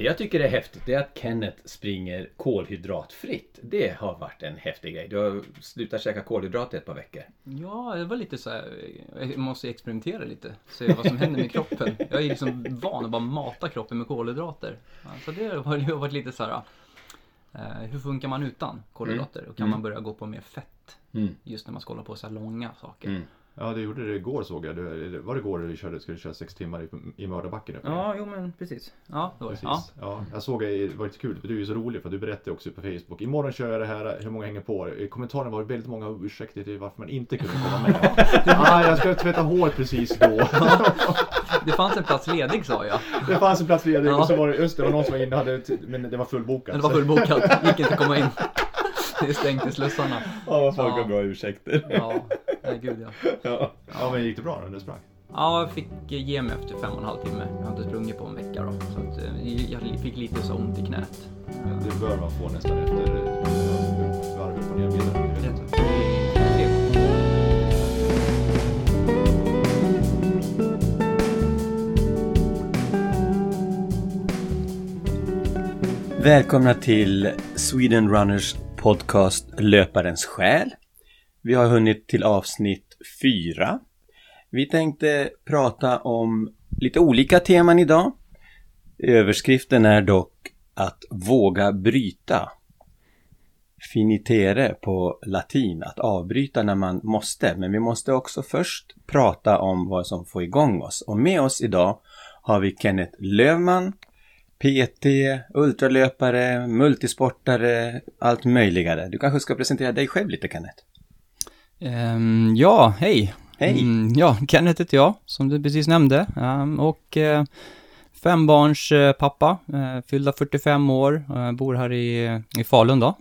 Det jag tycker är häftigt är att Kenneth springer kolhydratfritt. Det har varit en häftig grej. Du har slutat käka kolhydrater ett par veckor. Ja, det var lite så här, jag måste experimentera lite. Se vad som händer med kroppen. Jag är liksom van att bara mata kroppen med kolhydrater. Så det har ju varit lite så här, eh, hur funkar man utan kolhydrater? Och kan Mm. man börja gå på mer fett? Mm. Just när man ska hålla på så här långa saker. Ja, du gjorde det igår såg jag. Du, var det igår du körde, skulle köra sex timmar i, i mördarbacken uppe? Ja, jo men precis. Ja, det var. Precis. Ja. Ja. jag såg det, det var lite kul, du är ju så rolig för du berättade också på Facebook. Imorgon kör jag det här, hur många hänger på? I kommentarerna var det väldigt många ursäkter till varför man inte kunde komma med. ah, jag ska tvätta hår precis då. Det fanns en plats ledig sa jag. det fanns en plats ledig Ja. och så var det, just det, var någon som var inne hade, men det var fullbokat. Det var fullbokat, gick inte att komma in. Det är stängt i slussarna. Ja, vad folk har bra ursäkter. Ja, nej gud ja. Ja. ja, men gick det bra när du sprang? Ja, jag fick ge mig efter fem och en halv timme. Jag har inte sprungit på en vecka då. Så att, eh, jag fick lite så ont i knät. Det bör man få nästan efter eh, varv upp och ner. Välkomna till Sweden Runners podcast Löparens själ. Vi har hunnit till avsnitt fyra. Vi tänkte prata om lite olika teman idag. Överskriften är dock att våga bryta. Finitere på latin, att avbryta när man måste. Men vi måste också först prata om vad som får igång oss. Och med oss idag har vi Kenneth Lövman, PT, ultralöpare, multisportare, allt möjligare. Du kanske ska presentera dig själv lite Kenneth? Ehm, ja, hej. Hej! Mm, ja, Kenneth heter jag, som du precis nämnde. Ehm, och uh, fembarns eh, pappa, uh, fyllda 45 år, uh, bor här i, i Falun då.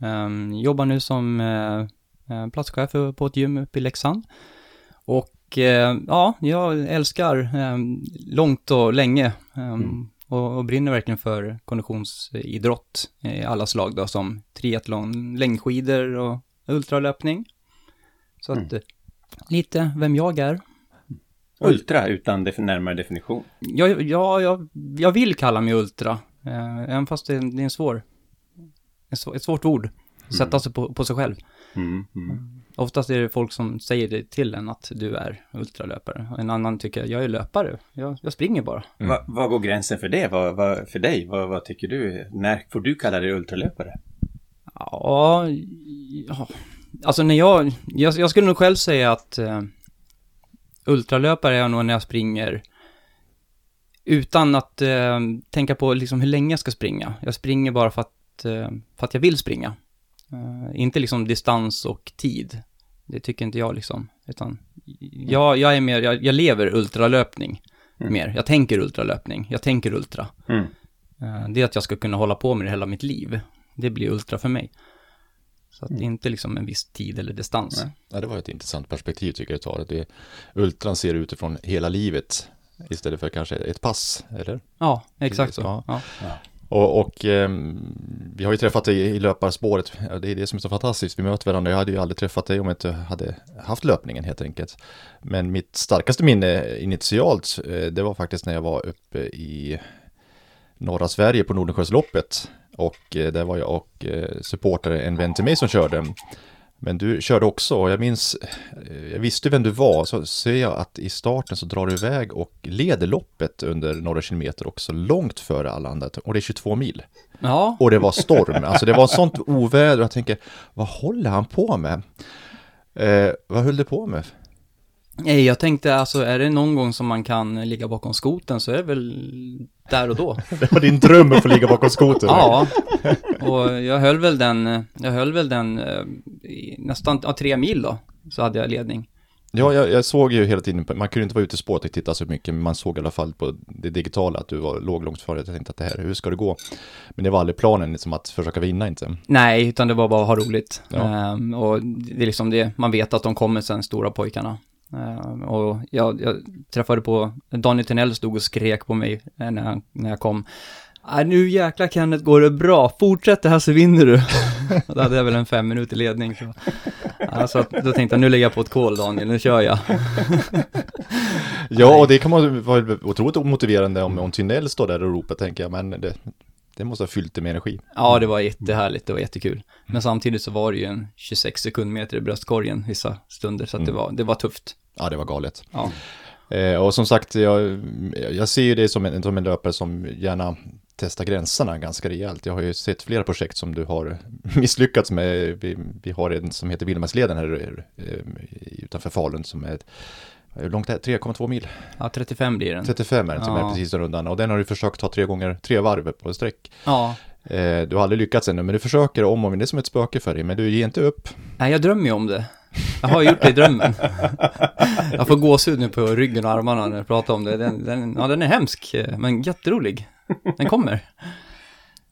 Ehm, jobbar nu som uh, platschef på ett gym uppe i Leksand. Och ja, jag älskar långt och länge ehm, och, och brinner verkligen för konditionsidrott i alla slag då, som triathlon, längdskidor och ultralöpning. Så att eh, lite vem jag är. Ultra utan def- närmare definition. Jag, jag, jag, jag vill kalla mig ultra, eh, även fast det, är en svår, en svår, ett svårt ord. att Sätta sig på, på sig själv. Mm, mm. Oftast är det folk som säger det till en att du är ultralöpare. En annan tycker jag är löpare. Jag, jag springer bara. Va, vad går gränsen för det? Vad, vad, för dig? Vad, vad tycker du? När får du kalla dig ultralöpare? Ja, ja. Alltså när jag, jag, jag skulle nog själv säga att eh, ultralöpare är jag nog när jag springer utan att eh, tänka på liksom hur länge jag ska springa. Jag springer bara för att, eh, för att jag vill springa. Eh, inte liksom distans och tid. Det tycker inte jag liksom. Utan jag, jag är mer, jag, jag lever ultralöpning Mm. mer. Jag tänker ultralöpning. Jag tänker ultra. Mm. Eh, Det är att jag ska kunna hålla på med det hela mitt liv. Det blir ultra för mig. Så att är inte liksom en viss tid eller distans. Nej. Ja, det var ett intressant perspektiv tycker jag du tar. Att det, ultran ser utifrån hela livet istället för kanske ett pass, eller? Ja, exakt. Ja. Ja. Och, och ehm, vi har ju träffat dig i löparspåret. Det är det som är så fantastiskt. Vi möter varandra. Jag hade ju aldrig träffat dig om jag inte hade haft löpningen helt enkelt. Men mitt starkaste minne initialt, eh, det var faktiskt när jag var uppe i norra Sverige på Nordensjösloppet. Och eh, där var jag och eh, supportade en vän till mig som körde. Men du körde också och jag minns, eh, jag visste vem du var, så ser jag att i starten så drar du iväg och leder loppet under några kilometer också, långt före alla andra, och det är 22 mil. ja, Och det var storm, alltså det var sånt oväder och jag tänker, vad håller han på med? Eh, vad höll du på med? Nej, jag tänkte alltså, är det någon gång som man kan ligga bakom skoten så är det väl där och då. Det var din dröm att få ligga bakom skotern. Ja, och jag höll väl den, jag höll väl den eh, nästan ja, tre mil då, så hade jag ledning. Ja, jag, jag såg ju hela tiden, man kunde inte vara ute i spåret och titta så mycket, men man såg i alla fall på det digitala att du var, låg långt före. Jag tänkte att det här, hur ska det gå? Men det var aldrig planen, liksom att försöka vinna inte. Nej, utan det var bara att ha roligt. Ja. Ehm, och det är liksom det, man vet att de kommer sen, stora pojkarna. Ehm, och jag, jag träffade på, Daniel Tenell stod och skrek på mig eh, när, jag- när jag kom. "Ah, nu jäklar Kenneth går det bra, fortsätt det här så vinner du. då hade jag väl en fem minuter ledning. Så. Ja, så att, då tänkte jag, nu lägger jag på ett kol Daniel, nu kör jag. Ja, och det kan man vara otroligt motiverande om, om Tynell står där och ropar, tänker jag, men det, det måste ha fyllt det med energi. Ja, det var jättehärligt, det var jättekul. Men samtidigt så var det ju en 26 sekundmeter i bröstkorgen vissa stunder, så att det, var, det var tufft. Ja, det var galet. Ja. Eh, och som sagt, jag, jag ser ju det som en, som en löpare som gärna testar gränserna ganska rejält. Jag har ju sett flera projekt som du har misslyckats med. Vi, vi har en som heter Vildmarksleden här eh, utanför Falun som är hur långt är det? 3,2 mil? ja, 35 blir den. 35 är den som Ja. är precis rundan och den har du försökt ta tre gånger, tre varv på ett streck. Ja, Eh, du har aldrig lyckats ännu, men du försöker om och om. Det är som ett spöke för dig, men du ger inte upp. nej jag drömmer ju om det. Jag har gjort det i drömmen. Jag får gåshud nu på ryggen och armarna när jag pratar om det. Den, den, ja, den är hemsk, men jätterolig. Den kommer.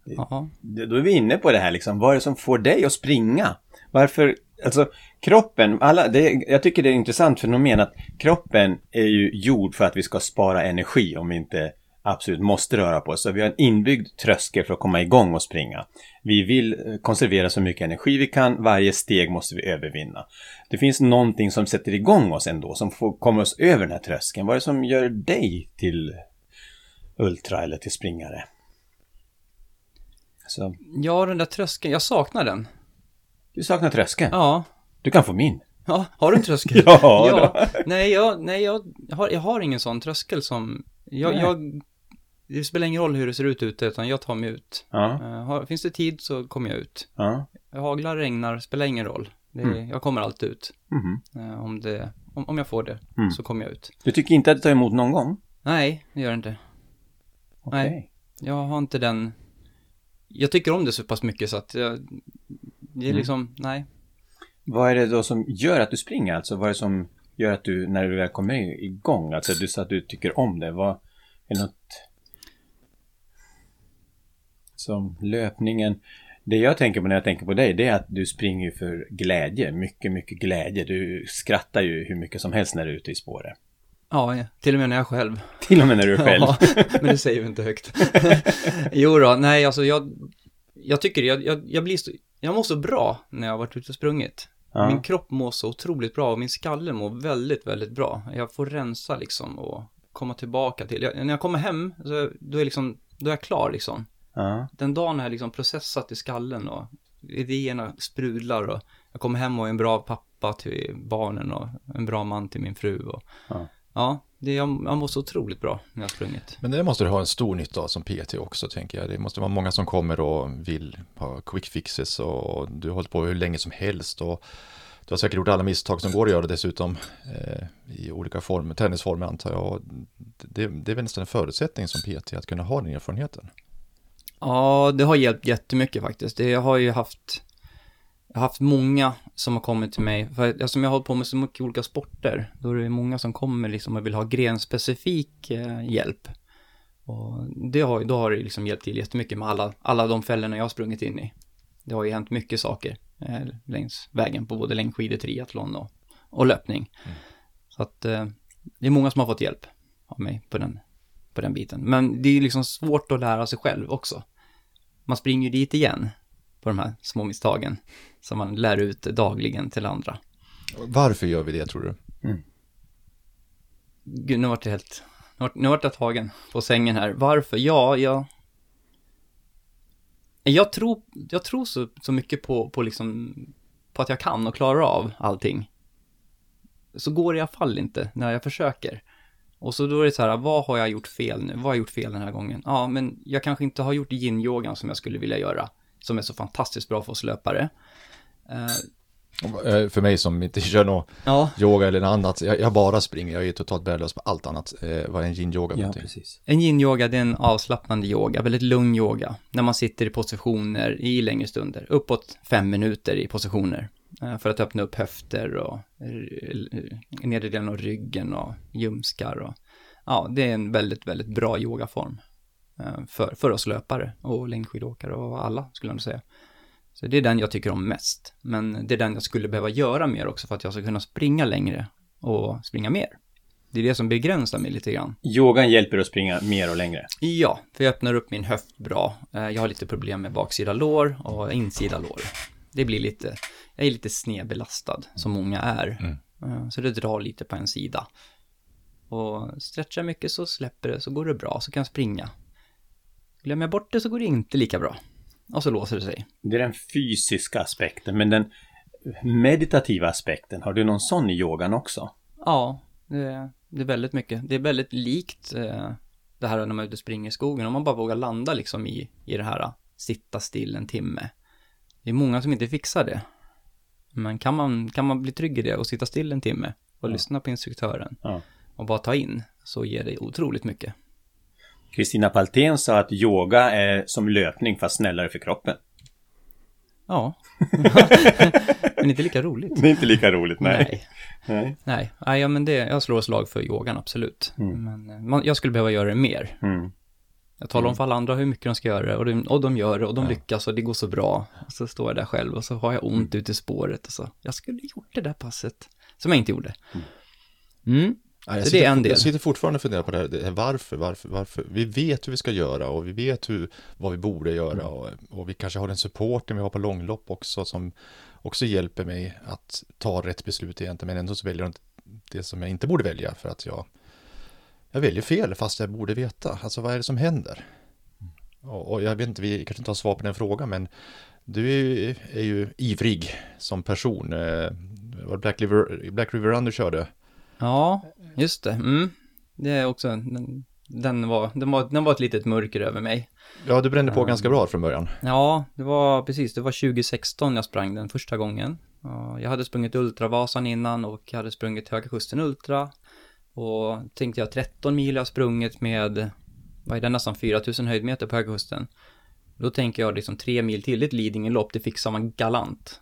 Ja. Då är vi inne på det här liksom, vad är det som får dig att springa? Varför, alltså kroppen, alla, det, jag tycker det är ett intressant fenomen att kroppen är ju gjord för att vi ska spara energi om vi inte absolut måste röra på oss. Så vi har en inbyggd tröskel för att komma igång och springa. Vi vill eh, konservera så mycket energi vi kan, varje steg måste vi övervinna. Det finns någonting som sätter igång oss ändå, som får komma oss över den här tröskeln. Vad är det som gör dig till ultra eller till springare? Så, ja, den där tröskeln, jag saknar den. du saknar tröskeln? Ja, Du kan få min. ja har du en tröskel? Ja, ja. Nej, jag, nej jag, har, jag har ingen sån tröskel som, jag, jag, det spelar ingen roll hur det ser ut ute, utan jag tar mig ut. Ja, Eh, har, finns det tid så kommer jag ut. ja. Haglar, regnar, spelar ingen roll. Det, är- Jag kommer alltid ut. Eh, om, det, om, om jag får det, Mm. så kommer jag ut. Du tycker inte att det tar emot någon gång? Nej, det gör det inte. Okej. Nej. Jag har inte den, jag tycker om det så pass mycket så att jag, det är Mm. liksom, nej. Vad är det då som gör att du springer alltså? Vad är det som gör att du, när du väl kommer igång, alltså du sa att du tycker om det, vad är det något som löpningen? Det jag tänker på när jag tänker på dig, det är att du springer ju för glädje, mycket, mycket glädje. Du skrattar ju hur mycket som helst när du är ute i spåret. Ja, till och med när jag är själv. Till och med när du är själv. Ja, men det säger vi inte högt. jo då, nej alltså jag, jag tycker jag, jag, jag blir så, jag mår så bra när jag har varit ute och sprungit. Ja. Min kropp mår så otroligt bra och min skalle mår väldigt, väldigt bra. Jag får rensa liksom och komma tillbaka till, jag, när jag kommer hem, så, då är liksom, då är jag klar liksom. Ja. Den dagen har jag liksom processat i skallen och idéerna sprudlar och jag kommer hem och är en bra pappa till barnen och en bra man till min fru och Ja. ja, det, jag, jag mår så otroligt bra när jag har sprungit. Men det måste du ha en stor nytta av som PT också, tänker jag. Det måste vara många som kommer och vill ha quick fixes och du har hållit på hur länge som helst och du har säkert gjort alla misstag som går att göra dessutom eh, i olika former, tennisformer antar jag. Det, det är väl nästan en förutsättning som PT att kunna ha den erfarenheten. Ja, det har hjälpt jättemycket faktiskt. Det, jag har ju haft, jag har haft många som har kommit till mig, för eftersom jag har hållit på med så mycket olika sporter, då är det många som kommer liksom och vill ha grenspecifik eh, hjälp. Och det har, då har det liksom hjälpt till jättemycket med alla, alla de fällorna jag har sprungit in i. Det har ju hänt mycket saker eh, längs vägen på både längdskidor, triathlon och, och löpning. Så att eh, det är många som har fått hjälp av mig på den, på den biten. Men det är ju liksom svårt att lära sig själv också. Man springer ju dit igen på de här små misstagen som man lär ut dagligen till andra. Varför gör vi det tror du? Gud, nu vart det helt... Nu vart, nu vart jag tagen på sängen här. Varför? Ja, jag... Jag tror, jag tror så, så mycket på, på liksom... På att jag kan och klarar av allting. Så går det i alla fall inte när jag försöker. Och så då är det så här, vad har jag gjort fel nu? Vad har jag gjort fel den här gången? Ja, men jag kanske inte har gjort yin-yogan som jag skulle vilja göra. Som är så fantastiskt bra för oss löpare. Eh, För mig som inte kör någon ja, yoga eller något annat, jag, jag bara springer, jag är totalt värdelös på allt annat. Eh, vad är en yin-yoga? ja, precis. En yin-yoga, det är en avslappnande yoga, väldigt lugn yoga. När man sitter i positioner i längre stunder, uppåt fem minuter i positioner. Eh, För att öppna upp höfter och eh, nedre delen av ryggen och ljumskar och ja, det är en väldigt, väldigt bra yogaform. eh, För, för oss löpare och längdskidåkare och alla skulle jag nog säga. Så det är den jag tycker om mest. Men det är den jag skulle behöva göra mer också för att jag ska kunna springa längre och springa mer. Det är det som begränsar mig lite grann. Yogan hjälper dig att springa mer och längre. Ja, för jag öppnar upp min höft bra. Jag har lite problem med baksida lår och insida lår. Det blir lite, jag är lite snedbelastad, som många är. Eh, Så det drar lite på en sida. Och stretchar mycket så släpper det, så går det bra, så kan jag springa. Glömmer jag bort det så går det inte lika bra. Och så låser det sig. Det är den fysiska aspekten, men den meditativa aspekten, har du någon sån i yogan också? Ja, det, det är väldigt mycket. Det är väldigt likt eh, det här när man är ute och springer i skogen. Om man bara vågar landa liksom i, i det här, sitta still en timme. Det är många som inte fixar det. Men kan man, kan man bli trygg i det och sitta still en timme och Ja. lyssna på instruktören Ja. och bara ta in, så ger det otroligt mycket. Kristina Paltén sa att yoga är som löpning fast snällare för kroppen. Ja. men inte lika roligt. Det är inte lika roligt, nej. Nej. nej. Nej, ja, men det, jag slår slag för yogan, absolut. Mm. Men eh, man, jag skulle behöva göra det mer. Mm. Jag talar om för alla andra hur mycket de ska göra det och de, och de gör det och de Ja. lyckas och det går så bra. Och så står jag där själv och så har jag ont ute i spåret och så. Jag skulle gjort det där passet som jag inte gjorde. Mm. Ja, jag Så sitter, det är en del. Jag sitter fortfarande och funderar på det här, det här varför, varför, varför. Vi vet hur vi ska göra och vi vet hur, vad vi borde göra Mm. och, och vi kanske har den supporten vi har på långlopp också som också hjälper mig att ta rätt beslut egentligen men ändå så väljer jag det som jag inte borde välja för att jag, jag väljer fel fast jag borde veta. Alltså vad är det som händer? Och, jag vet inte, vi kanske inte har svar på den frågan men du är ju, är ju ivrig som person. Eh, Var Black River, Black River Run du körde? Ja, just det. Mm. Det är också, den, den, var, den, var, den var ett litet mörker över mig. Ja, du brände på ganska bra från början. Ja, det var precis, det var 2016 jag sprang den första gången. Ja, Jag hade sprungit Ultravasan innan och jag hade sprungit Höga Kusten Ultra. Och tänkte jag 13 mil har sprungit med, vad är det, nästan 4000 höjdmeter på Höga Kusten. Då tänker jag liksom tre mil till, ett Lidingölopp, det fixar man galant.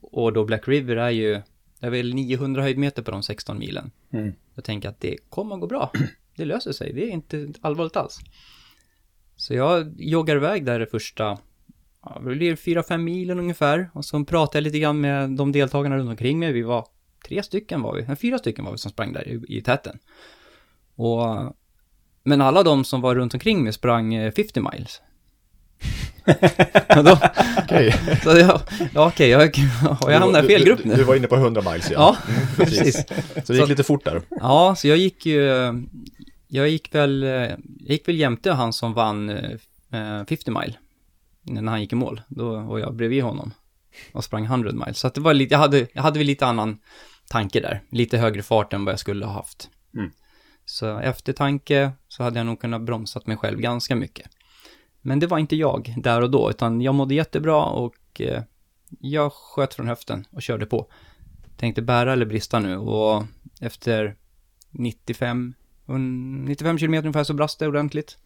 Och då Black River är ju, det är väl 900 höjdmeter på de 16 milen. Mm. Jag tänker att det kommer att gå bra. Det löser sig, det är inte allvarligt alls. Så jag joggar iväg där det första, ja, det blir fyra, fem milen ungefär. Och så pratade jag lite grann med de deltagarna runt omkring mig. Vi var tre stycken var vi, fyra stycken var vi som sprang där i, i täten. Och, men alla de som var runt omkring mig sprang eh, 50 miles. Och då, Okej. så jag, ja okej, jag, har jag hamnat i fel grupp nu? du, du var inne på 100 miles ja. Ja, Mm, precis. Så det gick lite fort där. Ja, så jag gick ju, jag gick väl, jag gick väl jämte han som vann eh, 50 mile. När han gick i mål, då var jag bredvid honom. Och sprang 100 mile. Så att det var lite, jag hade, jag hade väl lite annan tanke där. Lite högre fart än vad jag skulle ha haft. Mm. Så eftertanke så hade jag nog kunnat bromsat mig själv ganska mycket. Men det var inte jag där och då, utan jag mådde jättebra och eh, jag sköt från höften och körde på. Tänkte bära eller brista nu och efter 95, un- 95 kilometer ungefär så brast det ordentligt.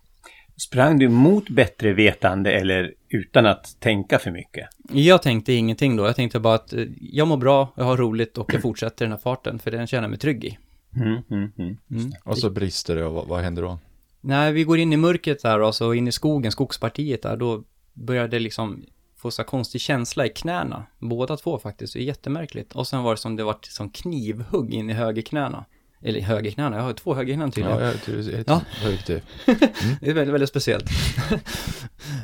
Sprang du mot bättre vetande eller utan att tänka för mycket? Jag tänkte ingenting då, jag tänkte bara att eh, jag mår bra, jag har roligt och jag fortsätter den här farten för den känner jag mig trygg i. Mm, mm, mm. Mm. Och så brister det och vad, vad händer då? När vi går in i mörkret där och så in i skogen, skogspartiet där, då börjar det liksom få så konstig känsla i knäna. Båda två faktiskt, det är jättemärkligt. Och sen var det som det var som knivhugg in i högerknäna. Eller högerknäna, jag har två högerknän tydligen. Ja, jag, det är Ja. högt det. Det är väldigt, väldigt speciellt.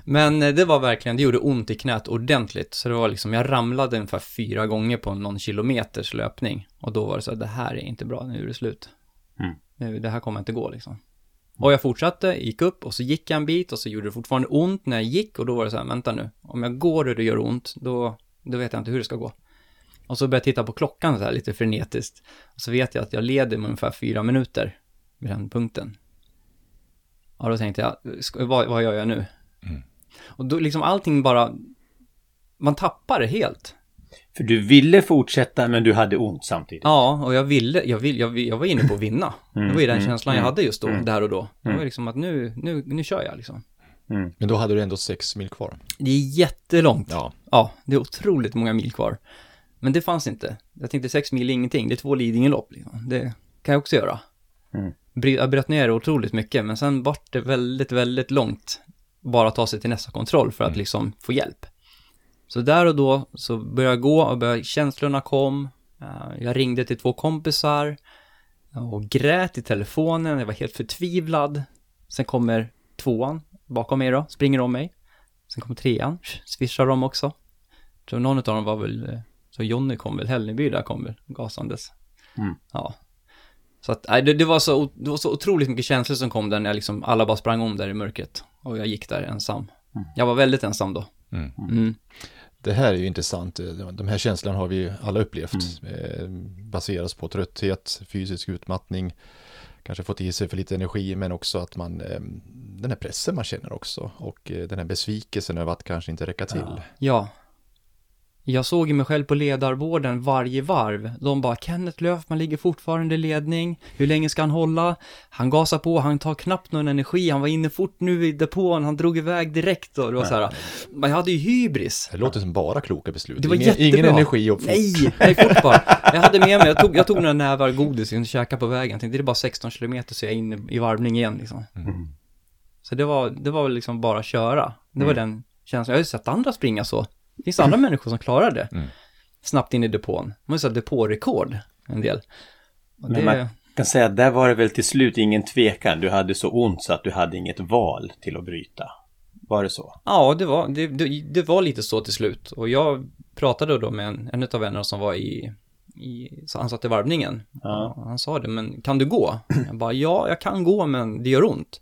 Men eh, det var verkligen, det gjorde ont i knät ordentligt. Så det var liksom, jag ramlade ungefär fyra gånger på någon kilometers löpning. Och då var det så att det här är inte bra, nu är det slut. Mm. Nu, det här kommer inte gå liksom. Och jag fortsatte, gick upp och så gick jag en bit och så gjorde det fortfarande ont när jag gick och då var det så här, vänta nu, om jag går och det gör ont, då, då vet jag inte hur det ska gå. Och så började jag titta på klockan så här lite frenetiskt. Och så vet jag att jag leder med ungefär fyra minuter vid den punkten. Ja, då tänkte jag, ska, vad, vad gör jag nu? Mm. Och då liksom allting bara, man tappar det helt. För du ville fortsätta men du hade ont samtidigt. Ja, och jag ville, jag, vill, jag, jag var inne på att vinna. Mm, det var ju den mm, känslan jag mm, hade just då, mm. där och då. Det Mm. var liksom att nu, nu, nu kör jag liksom. Mm. Men då hade du ändå sex mil kvar. Det är jättelångt. Ja. Ja, det är otroligt många mil kvar. Men det fanns inte. Jag tänkte sex mil är ingenting, det är två Lidingölopp liksom. Det kan jag också göra. Mm. Jag bröt ner otroligt mycket, men sen vart det väldigt, väldigt långt. Bara ta sig till nästa kontroll för att Mm. liksom få hjälp. Så där och då så började jag gå och började, känslorna kom. Eh, Jag ringde till två kompisar och grät i telefonen. Jag var helt förtvivlad. Sen kommer tvåan bakom mig då, springer om mig. Sen kommer trean, swishar de också. Jag tror någon av dem var väl, eh, så Jonny kom väl, Hällneby där kom väl, gasandes. Mm. Ja. Så att, nej, det, det, var så, det var så otroligt mycket känslor som kom där när jag liksom, alla bara sprang om där i mörkret. Och jag gick där ensam. Jag var väldigt ensam då. Mm. Mm. Det här är ju intressant. De här känslorna har vi ju alla upplevt. Eh, baseras på trötthet, fysisk utmattning, kanske fått i sig för lite energi, men också att man, eh, den här pressen man känner också och eh, den här besvikelsen över att kanske inte räcka till. Ja. Jag såg mig själv på ledarvården varje varv. De bara, Kenneth Löfman ligger fortfarande i ledning. Hur länge ska han hålla? Han gasar på, han tar knappt någon energi. Han var inne fort nu i depån, han drog iväg direkt och det var så här. Jag hade ju hybris. Det låter som bara kloka beslut. Det var ingen, jättebra. ingen energi och fort. Nej, nej fort bara. Jag hade med mig, jag tog, jag tog några nävar godis och käkade på vägen. Jag tänkte det är bara 16 kilometer så jag är inne i varvning igen liksom. Mm. Så det var, det var liksom bara att köra. Det var den känslan. Jag har ju sett andra springa så. Det finns andra människor som klarar det. Mm. Snabbt in i depån. Man har ju depårekord, en del. Och Men det, man kan säga att där var det väl till slut ingen tvekan. Du hade så ont så att du hade inget val till att bryta. Var det så? Ja, det var, det, det, det var lite så till slut. Och jag pratade då med en, en av vännerna som var i, i så han satt i varvningen. Ja. Han sa det, men kan du gå? Jag bara, ja, jag kan gå, men det gör ont.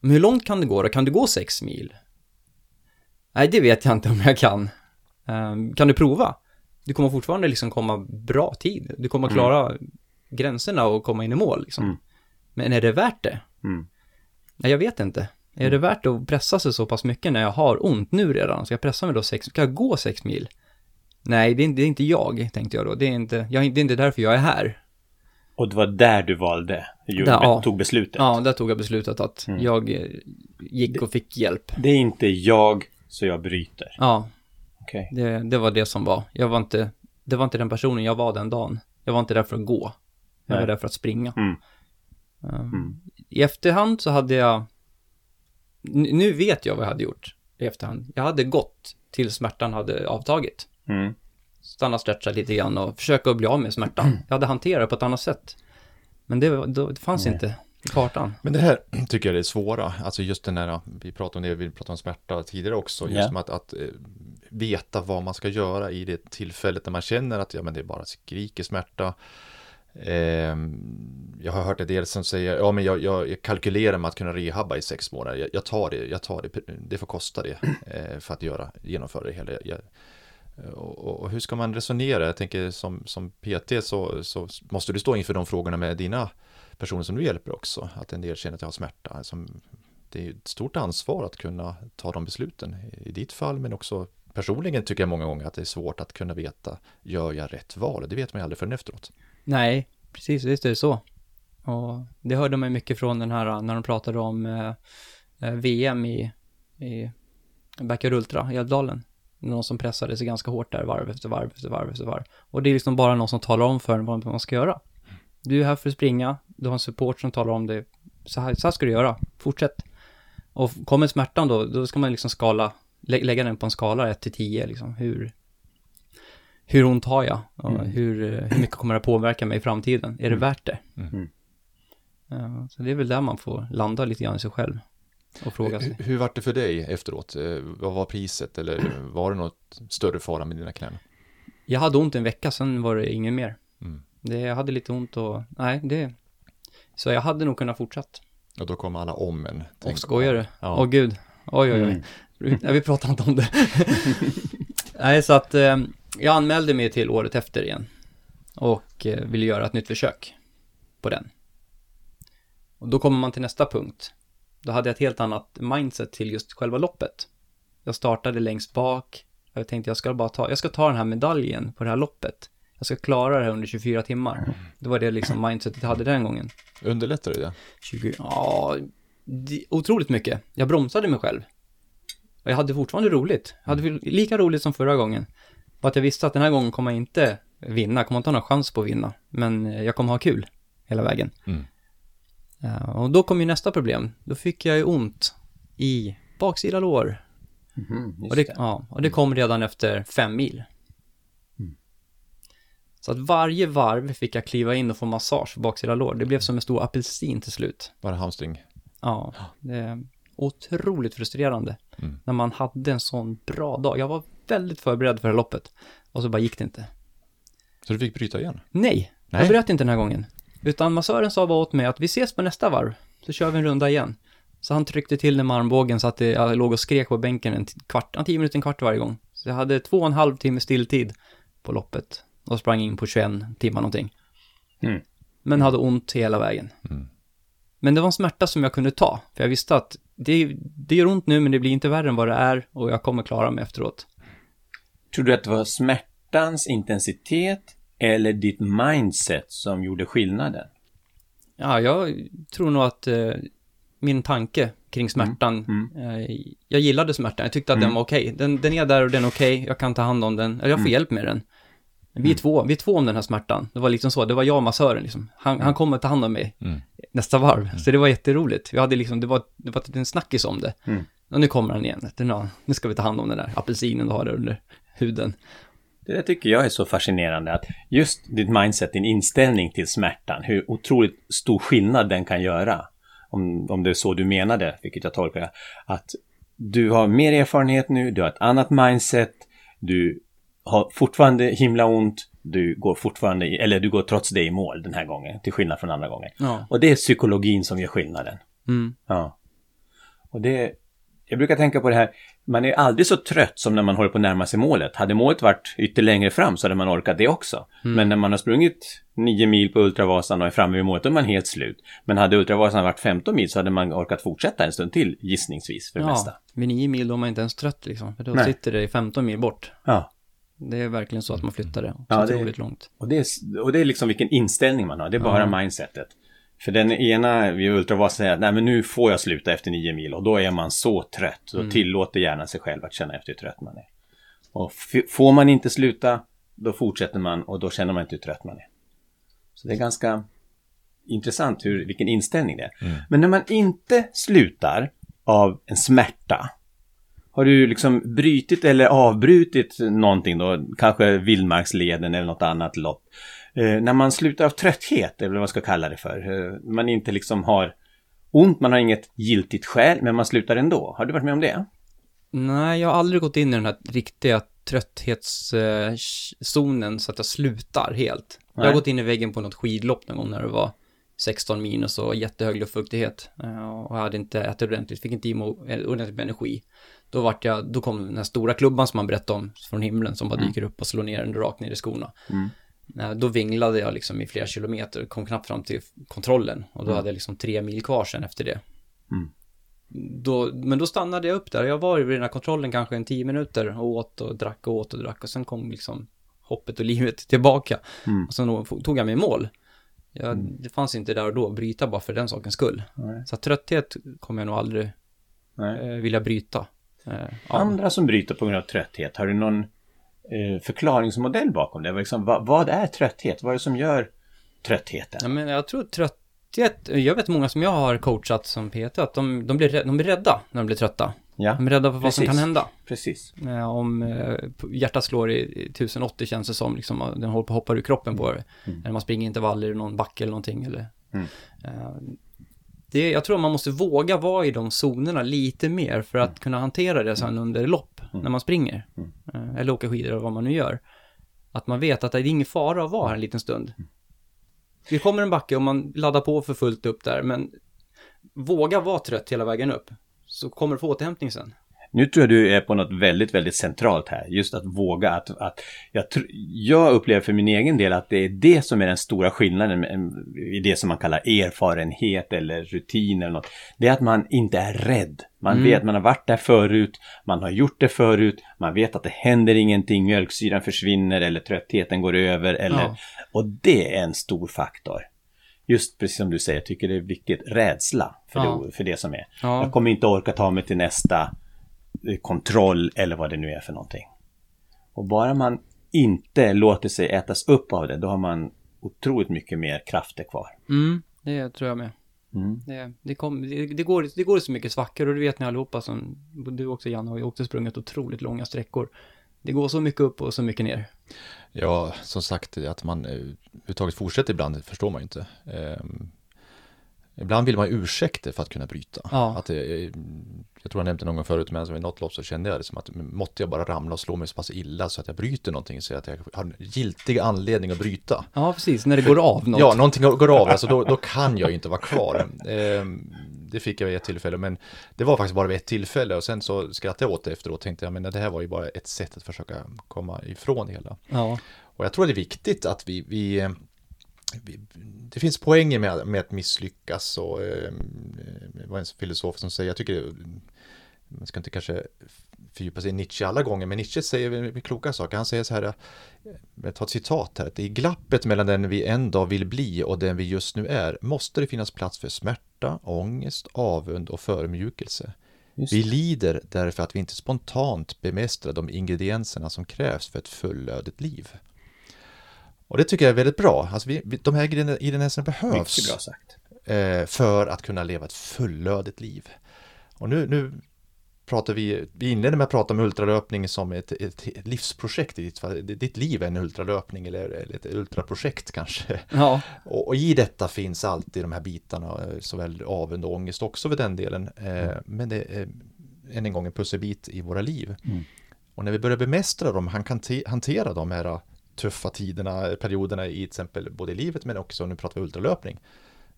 Men hur långt kan du gå då? Kan du gå sex mil? Nej, det vet jag inte om jag kan. Ehm, kan du prova? Du kommer fortfarande liksom komma bra tid. Du kommer klara gränserna och komma in i mål liksom. Mm. Men är det värt det? Mm. Nej, jag vet inte. Är det värt att pressa sig så pass mycket när jag har ont nu redan? Ska jag pressa mig då sex, ska jag gå sex mil? Nej, det är, inte, det är inte jag, tänkte jag då. Det är inte, jag, det är inte därför jag är här. Och det var där du valde, gjorde, Där, ja. tog beslutet. Ja, där tog jag beslutet att Mm. jag eh, gick och fick hjälp. Det är inte jag, så jag bryter. Ja, Okej. det, det var det som var. Jag var inte, det var inte den personen jag var den dagen. Jag var inte där för att gå. Jag var Nej. där för att springa. Mm. Um, Mm. I efterhand så hade jag, nu vet jag vad jag hade gjort i efterhand. Jag hade gått till smärtan hade avtagit. Mm. stanna och stretcha lite grann och försöka att bli av med smärtan. Jag hade hanterat det på ett annat sätt. Men det, var- då, det fanns Nej. inte i kartan. Men det här tycker jag är det svåra, alltså just den här, vi pratade om det, vi pratade om smärta tidigare också, just som att, att eh, veta vad man ska göra i det tillfället när man känner att ja, men det är bara skriker smärta. Ehm, jag har hört en del som säger, ja men jag, jag, jag kalkylerar med att kunna rehabba i sex månader, jag, jag tar det, jag tar det, det får kosta det eh, för att göra, genomföra det hela. Jag, och, och- och hur ska man resonera? Jag tänker som, som PT så, så måste du stå inför de frågorna med dina personer som du hjälper också. Att en del känner att jag har smärta. Alltså, det är ett stort ansvar att kunna ta de besluten i, ditt fall, men också personligen tycker jag många gånger att det är svårt att kunna veta, gör jag rätt val? Det vet man ju aldrig förrän efteråt. Nej, precis, visst är det så. Och det hörde man ju mycket från den här, när de pratade om eh, eh VM i, i Backyard Ultra i Älvdalen. Någon som pressade sig ganska hårt där varv efter varv efter varv efter varv. Och det är liksom bara någon som talar om för en vad man ska göra. Du är här för att springa, du har en support som talar om det. Så här, så här ska du göra, fortsätt. Och kommer smärtan då, då ska man liksom skala, lä lägga den på en skala 1 till 10 liksom. Hur, hur ont har jag? Och Mm. hur, eh, hur mycket kommer det att påverka mig i framtiden? Är det värt det? Mm. Ja, så det är väl där man får landa lite grann i sig själv och fråga sig. Hur, hur var det för dig efteråt? Eh, Vad var priset eller var det något större fara med dina knän? Jag hade ont en vecka, sen var det ingen mer. Mm. Det, jag hade lite ont och, nej, det... Så jag hade nog kunnat fortsatt. Och då kom alla om en. Och skojar du? Ja. Åh gud. Oj, oj, oj. Mm. Nej, vi pratar inte om det. nej, så att eh, jag anmälde mig till året efter igen. Och eh, ville göra ett nytt försök på den. Och då kommer man till nästa punkt. Då hade jag ett helt annat mindset till just själva loppet. Jag startade längst bak. Jag tänkte jag ska bara ta, jag ska ta den här medaljen på det här loppet. Jag ska klara det här under 24 timmar. Det var det liksom mindsetet jag hade den gången. Underlättar det det? 20, ja, det, otroligt mycket. Jag bromsade mig själv. Och jag hade fortfarande roligt. Jag hade väl lika roligt som förra gången. Och att jag visste att den här gången kommer jag inte vinna, kommer inte ha någon chans på att vinna. Men eh, jag kommer ha kul hela vägen. Mm. Ja, och då kom ju nästa problem. Då fick jag ju ont i baksida lår. Just Och det, det. ja, och det kom redan efter fem mil. Så att varje varv fick jag kliva in och få massage på baksida lår. Det blev som en stor apelsin till slut. Bara hamstring? Ja, det är otroligt frustrerande. Mm. När man hade en sån bra dag. Jag var väldigt förberedd för det här loppet. Och så bara gick det inte. Så du fick bryta igen? Nej, Nej. jag bröt inte den här gången. Utan massören sa bara åt mig att vi ses på nästa varv, så kör vi en runda igen. Så han tryckte till den med armbågen så att det, jag låg och skrek på bänken en kvart, en tio minuter, en kvart varje gång. Så jag hade två och en halv timme stilltid på loppet och sprang in på 21 timmar någonting. Mm. Men hade ont hela vägen. Mm. Men det var en smärta som jag kunde ta, för jag visste att det, det gör ont nu men det blir inte värre än vad det är och jag kommer klara mig efteråt. Tror du att det var smärtans intensitet eller ditt mindset som gjorde skillnaden? Ja, jag tror nog att eh, min tanke kring smärtan, Mm. eh, jag gillade smärtan, jag tyckte att Mm. den var okej. Den, den är där och den är okej, jag kan ta hand om den, eller jag får Mm. hjälp med den. Vi är, två, vi är två om den här smärtan. Det var liksom så, det var jag och massören liksom. Han, han kommer ta hand om mig Mm. nästa varv. Så det var jätteroligt. Vi hade liksom, det var, det var en snackis om det. Mm. Och nu kommer han igen. Nu ska vi ta hand om den där apelsinen du har där under huden. Det där tycker jag är så fascinerande att just ditt mindset, din inställning till smärtan, hur otroligt stor skillnad den kan göra. Om, om det är så du menade, vilket jag tolkar att du har mer erfarenhet nu, du har ett annat mindset, du har fortfarande himla ont, du går fortfarande, i, eller du går trots det i mål den här gången, till skillnad från andra gånger. Ja. Och det är psykologin som gör skillnaden. Mm. Ja. Och det, jag brukar tänka på det här, man är aldrig så trött som när man håller på att närma sig målet. Hade målet varit ytterligare längre fram så hade man orkat det också. Men när man har sprungit nio mil på Ultravasan och är framme vid målet, då är man helt slut. Men hade Ultravasan varit 15 mil så hade man orkat fortsätta en stund till, gissningsvis, för det mesta. Ja, vid nio mil då är man inte ens trött liksom. För då Nej. sitter det 15 mil bort. Ja. Det är verkligen så att man flyttar det. Så Ja, det- otroligt långt. Och det, är, och det är liksom vilken inställning man har, det är bara Ja. mindsetet. För den ena vid Ultravasan säger att nej men nu får jag sluta efter nio mil och då är man så trött. Då Mm. tillåter gärna sig själv att känna efter hur trött man är. Och får man inte sluta, då fortsätter man och då känner man inte hur trött man är. Så det är ganska intressant hur, vilken inställning det är. Men när man inte slutar av en smärta, har du liksom brutit eller avbrutit någonting då, kanske vildmarksleden eller något annat lopp. Eh, när man slutar av trötthet, eller vad man ska kalla det för, eh, man inte liksom har ont, man har inget giltigt skäl, men man slutar ändå. Har du varit med om det? Nej, jag har aldrig gått in i den här riktiga trötthetszonen så att jag slutar helt. Jag har Nej. gått in i väggen på något skidlopp någon gång när det var 16 minus och jättehög luftfuktighet. Eh, Och jag hade inte ätit ordentligt, fick inte i mig ordentligt med energi. Då vart jag, då kom den här stora klubban som man berättade om från himlen som bara dyker upp och slår ner en rakt ner i skorna. Mm. Eh, Då vinglade jag liksom i flera kilometer, kom knappt fram till kontrollen och då hade jag liksom tre mil kvar sen efter det. Mm. Då, men då stannade jag upp där. Jag var vid den här kontrollen kanske en tio minuter och åt och drack och åt och drack och sen kom liksom hoppet och livet tillbaka. Mm. Och sen tog jag mig i mål. Jag, Det fanns inte där och då att bryta bara för den sakens skull. Nej. Så trötthet kommer jag nog aldrig eh, vilja bryta. Eh. Andra som bryter på grund av trötthet, har du någon eh, förklaringsmodell bakom det? Liksom, vad, vad är trötthet? Vad är det som gör tröttheten? Ja, men jag tror trötthet, jag vet många som jag har coachat som PT, att de, de, blir, de blir rädda när de blir trötta. Ja, De är rädda för vad som Precis. kan hända. precis. Eh, om eh, hjärtat slår i, i 1080 känns det som, liksom, den håller på att hoppa ur kroppen på det. Eller man springer intervaller i någon backe eller någonting. Eller, Mm. Det, jag tror man måste våga vara i de zonerna lite mer för att kunna hantera det sen under lopp, när man springer. Mm. Eh, eller åker skidor eller vad man nu gör. Att man vet att det är ingen fara att vara här en liten stund. Det kommer en backe och man laddar på för fullt upp där, men våga vara trött hela vägen upp. Så kommer du få återhämtning sen. Nu tror jag du är på något väldigt, väldigt centralt här. Just att våga att... att jag, jag upplever för min egen del att det är det som är den stora skillnaden i det som man kallar erfarenhet eller rutin eller något. Det är att man inte är rädd. Man Mm. vet, man har varit där förut, man har gjort det förut, man vet att det händer ingenting, mjölksyran försvinner eller tröttheten går över eller... Ja. Och det är en stor faktor. Just precis som du säger, jag tycker det är viktigt, rädsla för, Ja. det, för det som är. Ja. Jag kommer inte orka ta mig till nästa kontroll eller vad det nu är för någonting. Och bara man inte låter sig ätas upp av det, då har man otroligt mycket mer krafter kvar. Mm, det tror jag med. Mm. Det, det, kom, det, det, går, det går så mycket svackor och det vet ni allihopa som, du också Janne har ju också sprungit otroligt långa sträckor. Det går så mycket upp och så mycket ner. Ja, som sagt, att man eh, överhuvudtaget fortsätter ibland förstår man ju inte. Ehm, Ibland vill man ju ursäkter för att kunna bryta. Ja. Att det, jag tror jag nämnde någon gång förut, men vid något lopp så kände jag det som att måtte jag bara ramla och slå mig så pass illa så att jag bryter någonting så att jag har en giltig anledning att bryta. Ja, precis. När det går av något. Ja, någonting går av, alltså då, då kan jag ju inte vara kvar. Eh, det fick jag vid ett tillfälle, men det var faktiskt bara vid ett tillfälle och sen så skrattade jag åt det efteråt och tänkte jag, men det här var ju bara ett sätt att försöka komma ifrån det hela. Ja. Och jag tror det är viktigt att vi, vi, vi det finns poänger med, med att misslyckas och eh, det var en filosof som säger, jag tycker man ska inte kanske fördjupa sig i Nietzsche alla gånger, men Nietzsche säger kloka saker. Han säger så här, jag tar ett citat här, att i glappet mellan den vi en dag vill bli och den vi just nu är måste det finnas plats för smärta, ångest, avund och förmjukelse. Vi lider därför att vi inte spontant bemästrar de ingredienserna som krävs för ett fullödigt liv. Och det tycker jag är väldigt bra. Alltså vi, vi, de här ingredienserna behövs bra sagt. eh, för att kunna leva ett fullödigt liv. Och nu, nu pratar vi, vi inledde med att prata om ultralöpning som ett, ett, livsprojekt i ditt fall. Ditt liv är en ultralöpning eller, eller ett ultraprojekt kanske. Ja. Och, och i detta finns alltid de här bitarna, eh, såväl avund och ångest också för den delen. Eh, men det är än en gång en pusselbit i våra liv. Mm. Och när vi börjar bemästra dem, han kan te- hantera de här tuffa tiderna, perioderna i till exempel både i livet men också, nu pratar vi ultralöpning.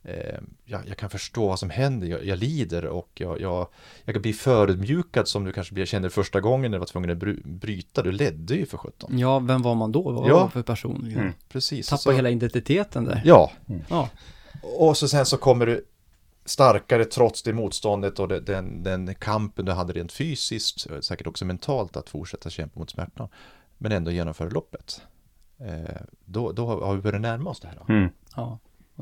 Eh, jag, jag kan förstå vad som händer, jag, jag lider och jag, jag, jag kan bli förödmjukad som du kanske kände första gången när du var tvungen att bry- bryta, du ledde ju för sjutton. ja, vem var man då? Vad var Ja. man för person? Mm. Precis. Tappa Så- hela identiteten där. Ja, Ja. Och så sen så kommer du starkare trots det motståndet och det- den, den kampen du hade rent fysiskt, säkert också mentalt att fortsätta kämpa mot smärtan, men ändå genomföra loppet. Eh, då, då har vi börjat närma oss det här. Mm. ja.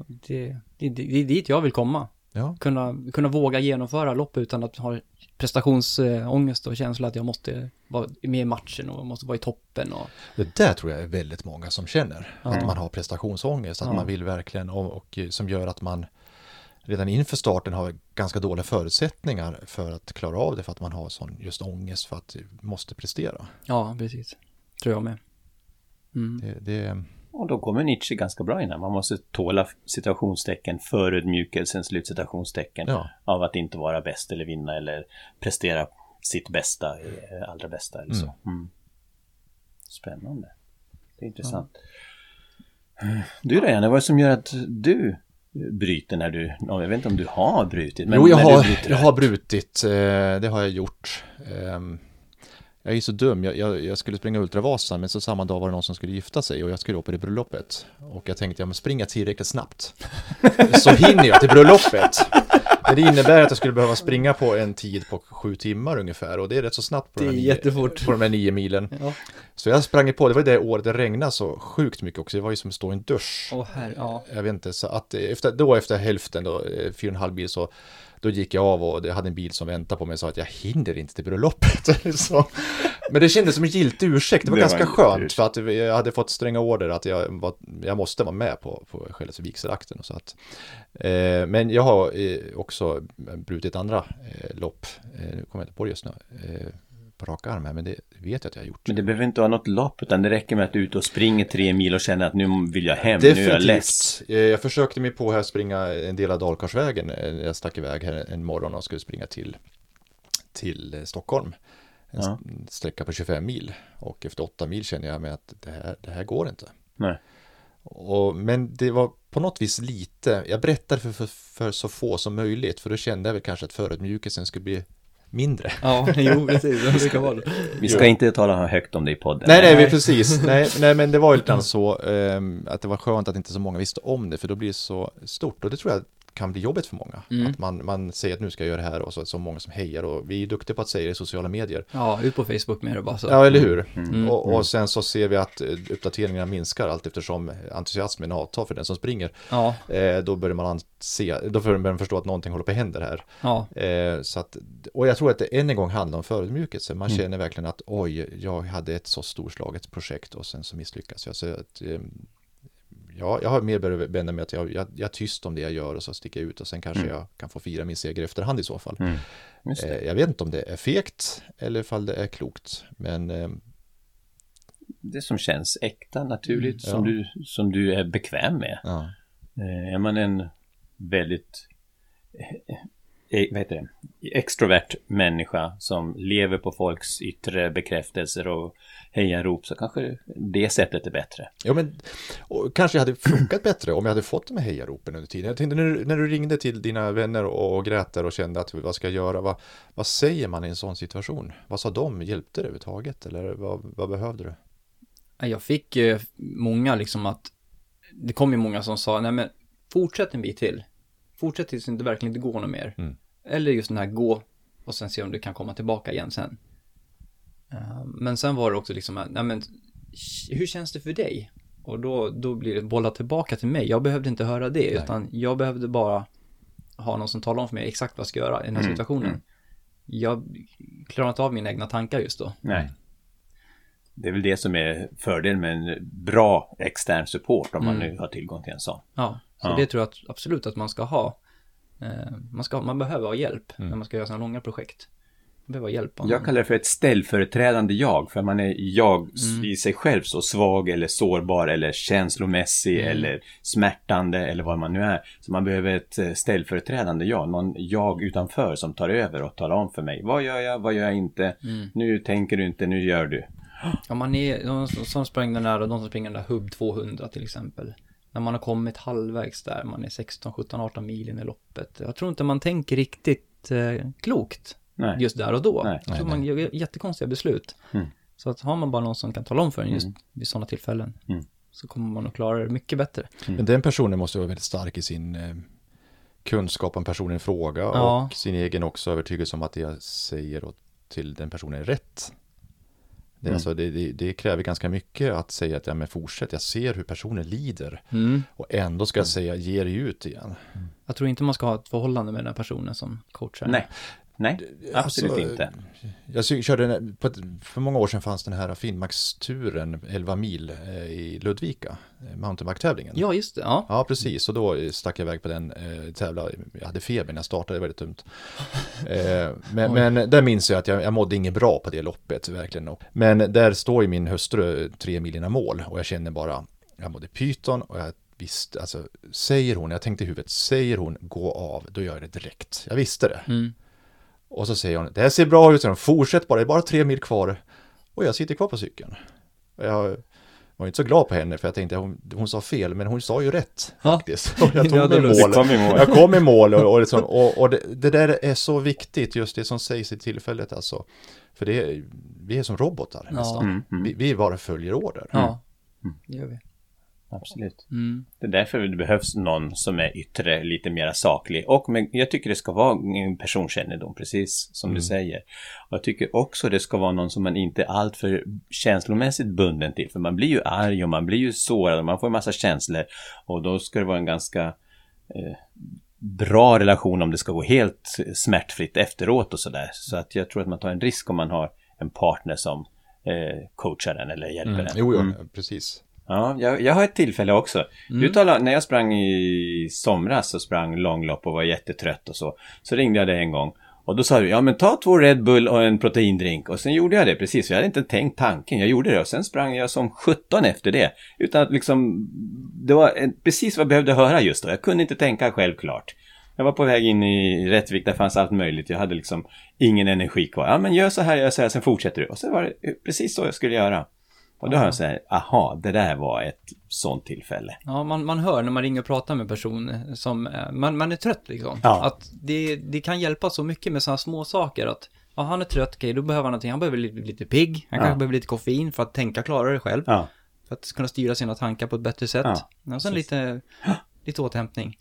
Det, det, det är dit jag vill komma. Ja, Kunna, kunna våga genomföra lopp utan att ha prestationsångest och känsla att jag måste vara med i matchen och måste vara i toppen och det där tror jag är väldigt många som känner. Ja. Att man har prestationsångest, att Ja. man vill verkligen och, och som gör att man redan inför starten har ganska dåliga förutsättningar för att klara av det för att man har sån just ångest för att måste prestera. ja, precis. Tror jag med. Mm. Det, det, Och då kommer Nietzsche ganska bra in här. Man måste tåla citationstecken, förödmjukelsen, slutcitationstecken ja. av att inte vara bäst eller vinna eller prestera sitt bästa, eh, allra bästa eller så. Mm. Spännande. Det är intressant. Du då Janne, vad är det som gör att du bryter när du, jag vet inte om du har brutit, men jo, jag har, jag har brutit. Eh, det har jag gjort. Jag är så dum. Jag, jag, jag skulle springa Ultravasan, men så samma dag var det någon som skulle gifta sig och jag skulle upp i det bröllopet. Och jag tänkte, ja men springa tillräckligt snabbt. så hinner jag till bröllopet. Men det innebär att jag skulle behöva springa på en tid på sju timmar ungefär och det är rätt så snabbt på, Det de, är här nio, jättefort. på de här nio milen. Ja. Så jag sprang på, det var det året det regnade så sjukt mycket också. Det var ju som att stå i en dusch. Åh herre, ja. Jag vet inte, så att efter, då efter hälften då, eh, fyra och en halv bil så då gick jag av och jag hade en bil som väntade på mig och sa att jag hinner inte till bröllopet. så. Men det kändes som en giltig ursäkt, det var Det var ganska en skönt ursäkt. för att jag hade fått stränga order att jag, var, jag måste vara med på, på själva vigselakten och så att. Eh, men jag har eh, också brutit andra eh, lopp, eh, nu kommer jag inte på det just nu, eh, på raka arm här, men det vet jag att jag har gjort. Men det behöver inte vara något lopp, utan det räcker med att du är ute och springer tre mil och känner att nu vill jag hem, nu är jag less. Definitivt. Eh, Jag försökte mig på här att springa en del av Dalkarsvägen. Eh, Jag stack iväg här en morgon och skulle springa till, till eh, Stockholm. En Ja. sträcka på 25 mil. Och efter 8 mil kände jag mig att det här, det här går inte. Nej. Och, men det var på något vis lite, jag berättade för, för, för så få som möjligt. För då kände jag väl kanske att förödmjukelsen skulle bli mindre. Ja, jo, precis. Det brukar vara det. Vi ska inte tala högt om det i podden. Nej, nej, vi- precis. Nej, nej, men det var ju lite grann så ehm, att det var skönt att inte så många visste om det, för då blir det så stort. Och det tror jag kan bli jobbigt för många. Mm. Att man, man säger att nu ska jag göra det här och så, så många som hejar. Och vi är duktiga på att säga det i sociala medier. Ja, ut på Facebook med det bara så. Ja, eller hur? Mm. Och, och sen så ser vi att eh, uppdateringarna minskar allt eftersom entusiasmen avtar för den som springer. Ja, Eh, då börjar man se, då börjar man förstå att någonting håller på att hända här. ja, Eh, så att, och jag tror att det än en gång handlar om förödmjukelse. Man känner verkligen att oj, jag hade ett så storslaget projekt och sen så misslyckas jag. Så att, eh, ja, jag har mer vända mig att jag, jag, jag är tyst om det jag gör och så sticker jag ut och sen kanske Mm. jag kan få fira min seger efterhand i så fall. Mm. Eh, jag vet inte om det är fegt eller ifall det är klokt. Men eh, det som känns äkta, naturligt, Mm, som, ja. du, som du är bekväm med. ja, Eh, Är man en väldigt eh, vad heter det, extrovert människa som lever på folks yttre bekräftelser och hejarop så kanske det sättet är bättre. Ja, men och kanske hade funkat bättre om jag hade fått de här hejaropen under tiden. Jag tänkte när du, när du ringde till dina vänner och grät där och kände att vad ska jag göra? Vad, vad säger man i en sån situation? Vad sa de? Hjälpte det överhuvudtaget? Eller vad, vad behövde du? Jag fick ju många liksom att, det kom ju många som sa, nej men fortsätt en bit till. Fortsätt tills det verkligen inte går något mer. Mm. Eller just den här gå och sen se om du kan komma tillbaka igen sen. Eh, Men sen var det också liksom, nej men hur känns det för dig? Och då, då blir det bolla tillbaka till mig. Jag behövde inte höra det, Nej. utan jag behövde bara ha någon som talar om för mig exakt vad jag ska göra i den här Mm, situationen. mm. Jag klarar inte av mina egna tankar just då. Nej. Det är väl det som är fördelen med en bra extern support om man Mm. nu har tillgång till en sån. Ja, så Ja. det tror jag att, absolut att man ska ha. Eh, man, ska, man behöver ha hjälp Mm. när man ska göra sådana långa projekt. Man behöver hjälp av Jag kallar det för ett ställföreträdande jag, för man är jag Mm. i sig själv så svag eller sårbar eller känslomässig Mm. eller smärtande eller vad man nu är. Så man behöver ett eh, ställföreträdande jag, någon jag utanför som tar över och talar om för mig. Vad gör jag, vad gör jag inte? Mm. Nu tänker du inte, nu gör du. Ja, man är, de som sprang den där, de som springer den där Hub 200 till exempel. När man har kommit halvvägs där, man är 16, 17, 18 mil in i loppet. Jag tror inte man tänker riktigt eh, klokt Nej. just där och då. Nej, jag tror nej, man gör jättekonstiga beslut. Mm. Så att har man bara någon som kan tala om för en just Mm. vid sådana tillfällen Mm. så kommer man att klara det mycket bättre. Men den personen måste vara väldigt stark i sin eh, kunskap om personen i fråga Ja. och sin egen också övertygelse om att det jag säger till den personen är rätt. Det, Mm. alltså, det, det, det kräver ganska mycket att säga att ja, men fortsätt, jag ser hur personen lider Mm. och ändå ska jag säga ge dig ut igen. Jag tror inte man ska ha ett förhållande med den här personen som coachar. Nej, nej, absolut Alltså, inte. Jag körde, på för många år sedan fanns den här Finnmax-turen 11 mil eh, i Ludvika, eh, mountainbike-tävlingen. Ja, just det. Ja. Ja, precis. Och då eh, stack jag iväg på den, eh, tävla. Jag hade feber när jag startade, det var väldigt dumt. Eh, men, men där minns jag att jag, jag mådde inget bra på det loppet, verkligen. Men där står ju min hustru tre mil innan mål och jag känner bara, jag mådde pyton och jag visste, alltså, säger hon, jag tänkte i huvudet, säger hon gå av, då gör jag det direkt. Jag visste det. Mm. Och så säger hon, det här ser bra ut, fortsätt bara, det är bara tre mil kvar. Och jag sitter kvar på cykeln. Och jag var inte så glad på henne för jag tänkte, hon, hon sa fel, men hon sa ju rätt Ja. faktiskt. Och jag Ja, tog då mig mål. Kom mål. Jag kom i mål och, och, liksom, och, och det, det där är så viktigt, just det som sägs i tillfället alltså. För det vi är som robotar Ja. nästan. Mm, mm, Vi, vi bara följer order. Ja, Mm. det gör vi. Absolut. Mm. Det är därför det behövs någon som är yttre, lite mera saklig. Och men jag tycker det ska vara en personkännedom, precis som Mm. du säger. Och jag tycker också det ska vara någon som man inte är alltför känslomässigt bunden till. För man blir ju arg och man blir ju sårad och man får en massa känslor. Och då ska det vara en ganska eh, bra relation om det ska gå helt smärtfritt efteråt och sådär. Så att jag tror att man tar en risk om man har en partner som eh, coachar den eller hjälper Mm. den. Jo, jo, Mm. precis. Ja, jag, jag har ett tillfälle också. Mm. Du talade, när jag sprang i somras och sprang långlopp och var jättetrött och så, så ringde jag dig en gång. Och då sa du, ja men ta två Red Bull och en proteindrink. Och sen gjorde jag det precis, för jag hade inte tänkt tanken. Jag gjorde det och sen sprang jag som 17 efter det. Utan att liksom, det var precis vad jag behövde höra just då. Jag kunde inte tänka självklart. Jag var på väg in i Rättvik, där fanns allt möjligt. Jag hade liksom ingen energi kvar. Ja men gör så här, gör så här, sen fortsätter du. Och så var det precis så jag skulle göra. Och då har jag så här, aha, det där var ett sånt tillfälle. Ja, man, man hör när man ringer och pratar med person som, eh, man, man är trött liksom. Ja. Att det, det kan hjälpa så mycket med sådana små saker att, ja han är trött, okej då behöver han någonting, han behöver lite, lite pigg, han Ja. kanske behöver lite koffein för att tänka klarare själv, Ja. för att kunna styra sina tankar på ett bättre sätt. Ja, och sen precis. lite, lite återhämtning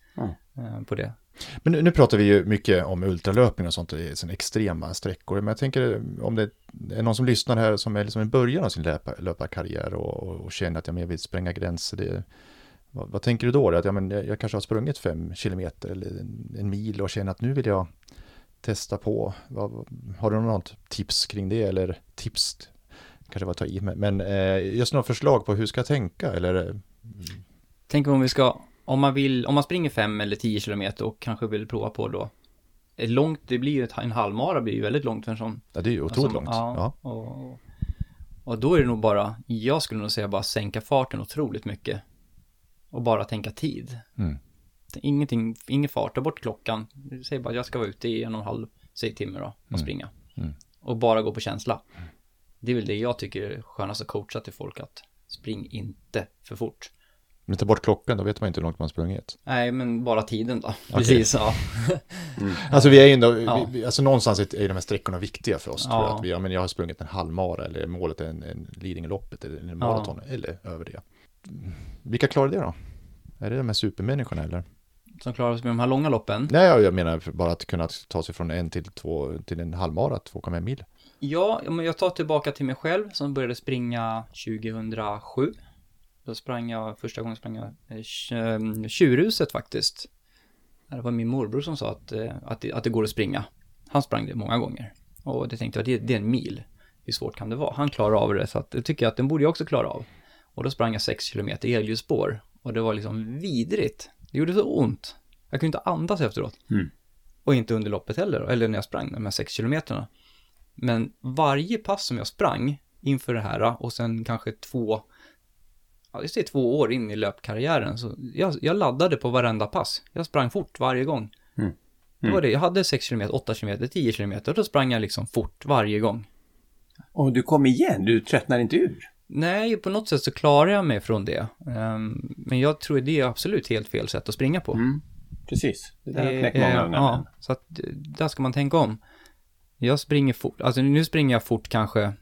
eh, på det. Men nu, nu pratar vi ju mycket om ultralöpning och sånt, det är extrema sträckor. Men jag tänker om det är någon som lyssnar här som är liksom i början av sin löpa, löparkarriär och, och, och känner att ja, men jag vill spränga gränser. Det, vad, vad tänker du då? Att ja, men jag, jag kanske har sprungit fem kilometer eller en, en mil och känner att nu vill jag testa på. Vad, har du något tips kring det? Eller tips, kanske var att ta i, men, men eh, just några förslag på hur ska jag tänka? Eller, Tänk om vi ska, om man vill, om man springer fem eller tio kilometer och kanske vill prova på då, ett långt, det blir ju ett, en halvmara blir ju väldigt långt för en sån ja, det är ju otroligt Alltså, långt. Ja, Ja. Och, och då är det nog bara, jag skulle nog säga bara sänka farten otroligt mycket. Och bara tänka tid. Mm. Ingenting, ingen fart, ta bort klockan. Säg bara att jag ska vara ute i en och en halv, säg timme då, och Mm. springa. Mm. Och bara gå på känsla. Det är väl det jag tycker är skönast att coacha till folk att spring inte för fort. Men ta bort klockan, då vet man inte hur långt man har sprungit. Nej, men bara tiden då. Precis, ja. Alltså vi är ju ändå, Ja. vi, alltså någonstans är är de här sträckorna viktiga för oss. Tror jag, Ja. att vi, ja, men jag har sprungit en halvmara eller målet är en, en Lidingöloppet eller en maraton eller över det. Mm. Vilka klarar det då? Är det de här supermänniskorna eller? Som klarar sig med de här långa loppen. Nej, jag jag menar bara att kunna ta sig från en till två, till en halvmara, 2,5 mil. Ja, men jag tar tillbaka till mig själv som började springa 2007. Då sprang jag, första gången sprang jag eh, tj- Tjurhuset faktiskt. Det var min morbror som sa att, eh, att, det, att det går att springa. Han sprang det många gånger. Och det tänkte jag, det, det är en mil. Hur svårt kan det vara? Han klarar av det, så att, det tycker jag att den borde jag också klara av. Och då sprang jag 6 kilometer elljusspår. Och det var liksom vidrigt. Det gjorde så ont. Jag kunde inte andas efteråt. Mm. Och inte under loppet heller, eller när jag sprang de här 6 kilometerna. Men varje pass som jag sprang inför det här och sen kanske två, ja, jag säger två år in i löpkarriären, så jag, jag laddade på varenda pass. Jag sprang fort varje gång. Mm. Det var det, jag hade 6 km, 8 km, 10 km, och då sprang jag liksom fort varje gång. Och du kom igen, du tröttnar inte ur. Nej, på något sätt så klarar jag mig från det. Ehm, men jag tror det är absolut helt fel sätt att springa på. Mm. Precis. Det där har Det knäckt är- många unga Ja, så att eh, där ska man tänka om. Jag springer fort, alltså nu springer jag fort kanske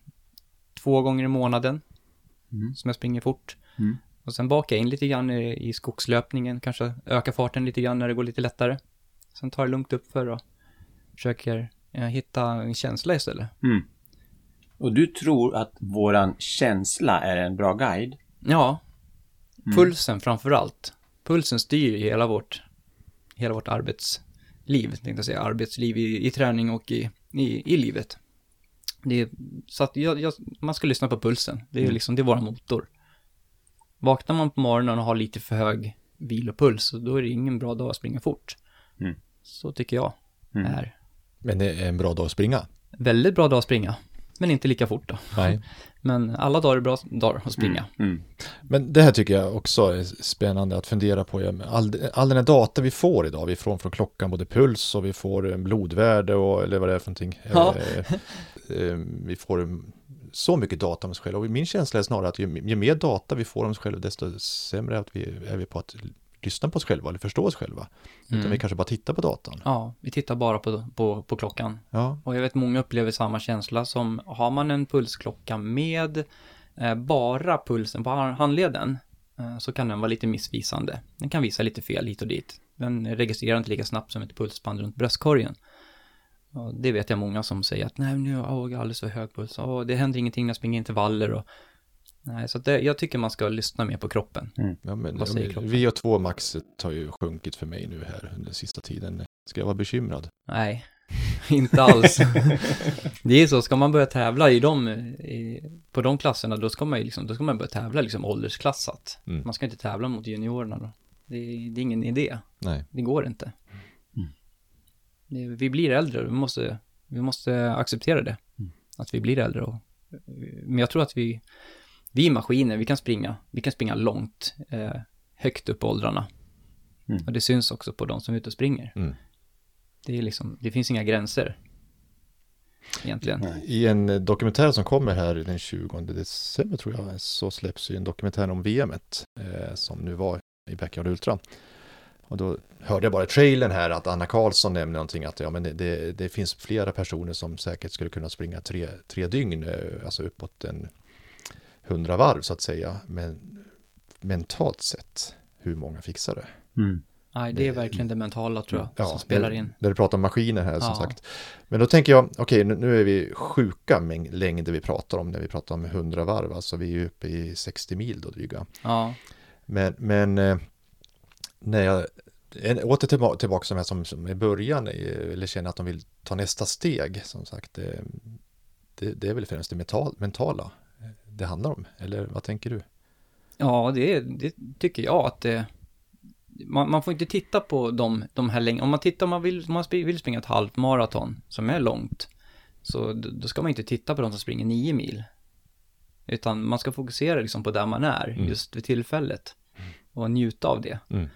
två gånger i månaden. Mm. Som jag springer fort. Mm. Och sen bakar jag in lite grann i, i skogslöpningen, kanske öka farten lite grann när det går lite lättare. Sen tar jag lugnt upp för och försöker eh, hitta en känsla istället. Mm. Och du tror att våran känsla är en bra guide? Ja, Mm. pulsen framför allt. Pulsen styr hela vårt, hela vårt arbetsliv, tänkte jag säga. Arbetsliv i, i träning och i, i, i livet. Det så att jag, jag, man ska lyssna på pulsen. Det är Mm. liksom, det är våra motor. Vaknar man på morgonen och har lite för hög vilopuls, så då är det ingen bra dag att springa fort. Mm. Så tycker jag Mm. är. Men det är en bra dag att springa. Väldigt bra dag att springa, men inte lika fort då. Nej. Men alla dagar är bra dagar att springa. Mm. Men det här tycker jag också är spännande att fundera på. All, all den här data vi får idag, vi får från klockan både puls och vi får blodvärde och eller vad det är för någonting. Ja. Eh, vi får så mycket data om oss själva och min känsla är snarare att ju, ju mer data vi får om oss själva desto sämre att vi, är vi på att lyssna på oss själva eller förstå oss själva. Utan Mm. vi kanske bara tittar på datan. Ja, vi tittar bara på, på, på klockan. Ja, Och jag vet många upplever samma känsla som har man en pulsklocka med eh, bara pulsen på hand- handleden eh, så kan den vara lite missvisande. Den kan visa lite fel hit och dit. Den registrerar inte lika snabbt som ett pulsband runt bröstkorgen. Och det vet jag många som säger att nej, nu har jag alldeles för hög puls. Och det händer ingenting när jag springer intervaller och Nej, så det, jag tycker man ska lyssna mer på kroppen. ja men, Vad säger ja, men kroppen? vi och två max har ju sjunkit för mig nu här under sista tiden. Ska jag vara bekymrad? Nej, inte alls. det är så, ska man börja tävla i de, i, på de klasserna, då ska man ju liksom, då ska man börja tävla liksom åldersklassat. Mm. Man ska inte tävla mot juniorerna då. Det, är- det är ingen idé. Nej. Det går inte. Vi blir äldre, vi måste, vi måste acceptera det. Mm. Att vi blir äldre och, men jag tror att vi, vi är maskiner, vi kan springa, vi kan springa långt, eh, högt upp i åldrarna. Mm. Och det syns också på de som är ute och springer. Mm. Det är liksom, det finns inga gränser. Egentligen. I en eh, dokumentär som kommer här den 20 december tror jag så släpps ju en dokumentär om VMet eh, som nu var i Backyard Ultra. Och då hörde jag bara i trailern här att Anna Karlsson nämnde någonting att ja, men det, det, det finns flera personer som säkert skulle kunna springa tre, tre dygn, eh, alltså uppåt en hundra varv så att säga. Men mentalt sett, hur många fixar det? Mm. Nej, det är verkligen det mentala tror jag, som spelar in. Där du pratar om maskiner här som Ja. sagt. Men då tänker jag, okej nu, nu är vi sjuka längder vi pratar om när vi pratar om 100 varv, alltså vi är ju uppe i 60 mil då dryga. Ja, Men, men eh, när jag en, åter tillbaka, tillbaka som, som, som i början, eller känner att de vill ta nästa steg, som sagt, det, det, det är väl främst det mental, mentala det handlar om, eller vad tänker du? ja det, det tycker jag att det... Man, man får inte titta på de, de här länge. Om man tittar, om man vill, om man vill springa ett halvt maraton som är långt, så då ska man inte titta på de som springer nio mil. Utan man ska fokusera liksom på där man är, Mm. just vid tillfället. Och njuta av det. Mm.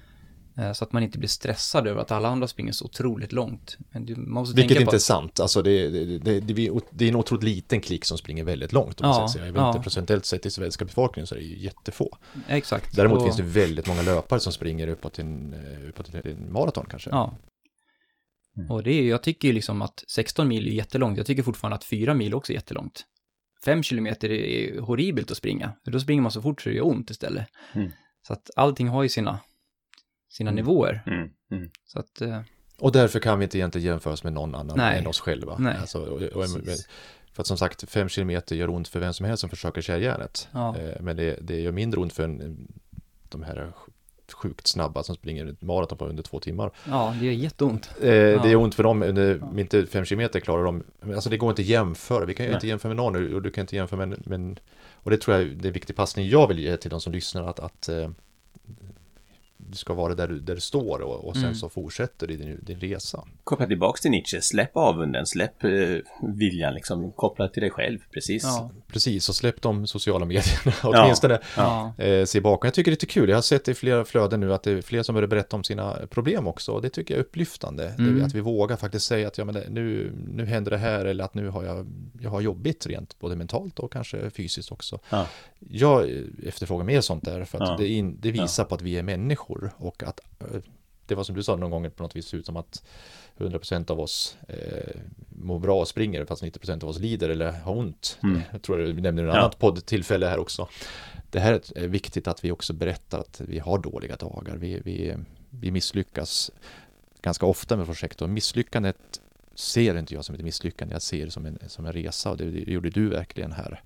Eh, Så att man inte blir stressad över att alla andra springer så otroligt långt. Men du måste Vilket tänka inte är sant. Alltså det, det, det, det, är- en otroligt liten klick som springer väldigt långt. Om Ja, man säger. Jag vet ja. inte procentuellt sett i svenska befolkningen så är det ju jättefå. Exakt. Däremot Och- finns det väldigt många löpare som springer uppåt en, eh, uppåt en maraton kanske. Ja. Mm. Och det är, jag tycker ju liksom att 16 mil är jättelångt. Jag tycker fortfarande att 4 mil också är jättelångt. 5 kilometer är horribelt att springa. Då springer man så fort så det gör ont istället. Mm. Så att allting har ju sina, sina Mm. nivåer. Mm. Mm. Så att, eh, Och därför kan vi inte egentligen jämföra oss med någon annan Nej. än oss själva. Nej. Alltså, och, och, för att som sagt, fem kilometer gör ont för vem som helst som försöker kärjärnet. ja. Eh, Men det, det gör mindre ont för en, de här sj- sjukt snabba som springer ett maraton på under två timmar. ja, det gör jätteont. Eh, Det är Ja. ont för dem under, inte fem kilometer klarar de, men alltså det går inte att jämföra, vi kan ju Nej. inte jämföra med någon och du kan inte jämföra med, men, och det tror jag det är en viktig passning jag vill ge till de som lyssnar att, att eh, du ska vara där du, där du står och, och sen Mm. så fortsätter du din, din resa. Koppla tillbaks till Nietzsche, släpp avunden, släpp eh, viljan liksom, koppla till dig själv, precis. Ja. Precis, och släpp de sociala medierna åtminstone. Ja. eh, se bakom. Jag tycker det är lite kul. Jag har sett i flera flöden nu att det är fler som börjar berätta om sina problem också. Och det tycker jag är upplyftande. Mm. Det, att vi vågar faktiskt säga att ja, men det, nu, nu händer det här eller att nu har jag, jag har jobbigt rent både mentalt och kanske fysiskt också. Ja. Jag efterfrågar mer sånt där för att Ja. det, in, det visar på att vi är människor och att eh, det var som du sa någon gång på något vis ut som att 100% av oss eh, mår bra och springer fast 90% av oss lider eller har ont. Mm. Jag tror du nämnde något Ja. annat poddtillfälle här också. Det här är viktigt att vi också berättar att vi har dåliga dagar. Vi, vi, vi misslyckas ganska ofta med projekt och misslyckandet ser inte jag som ett misslyckande. Jag ser det som en, som en resa och det, det gjorde du verkligen här.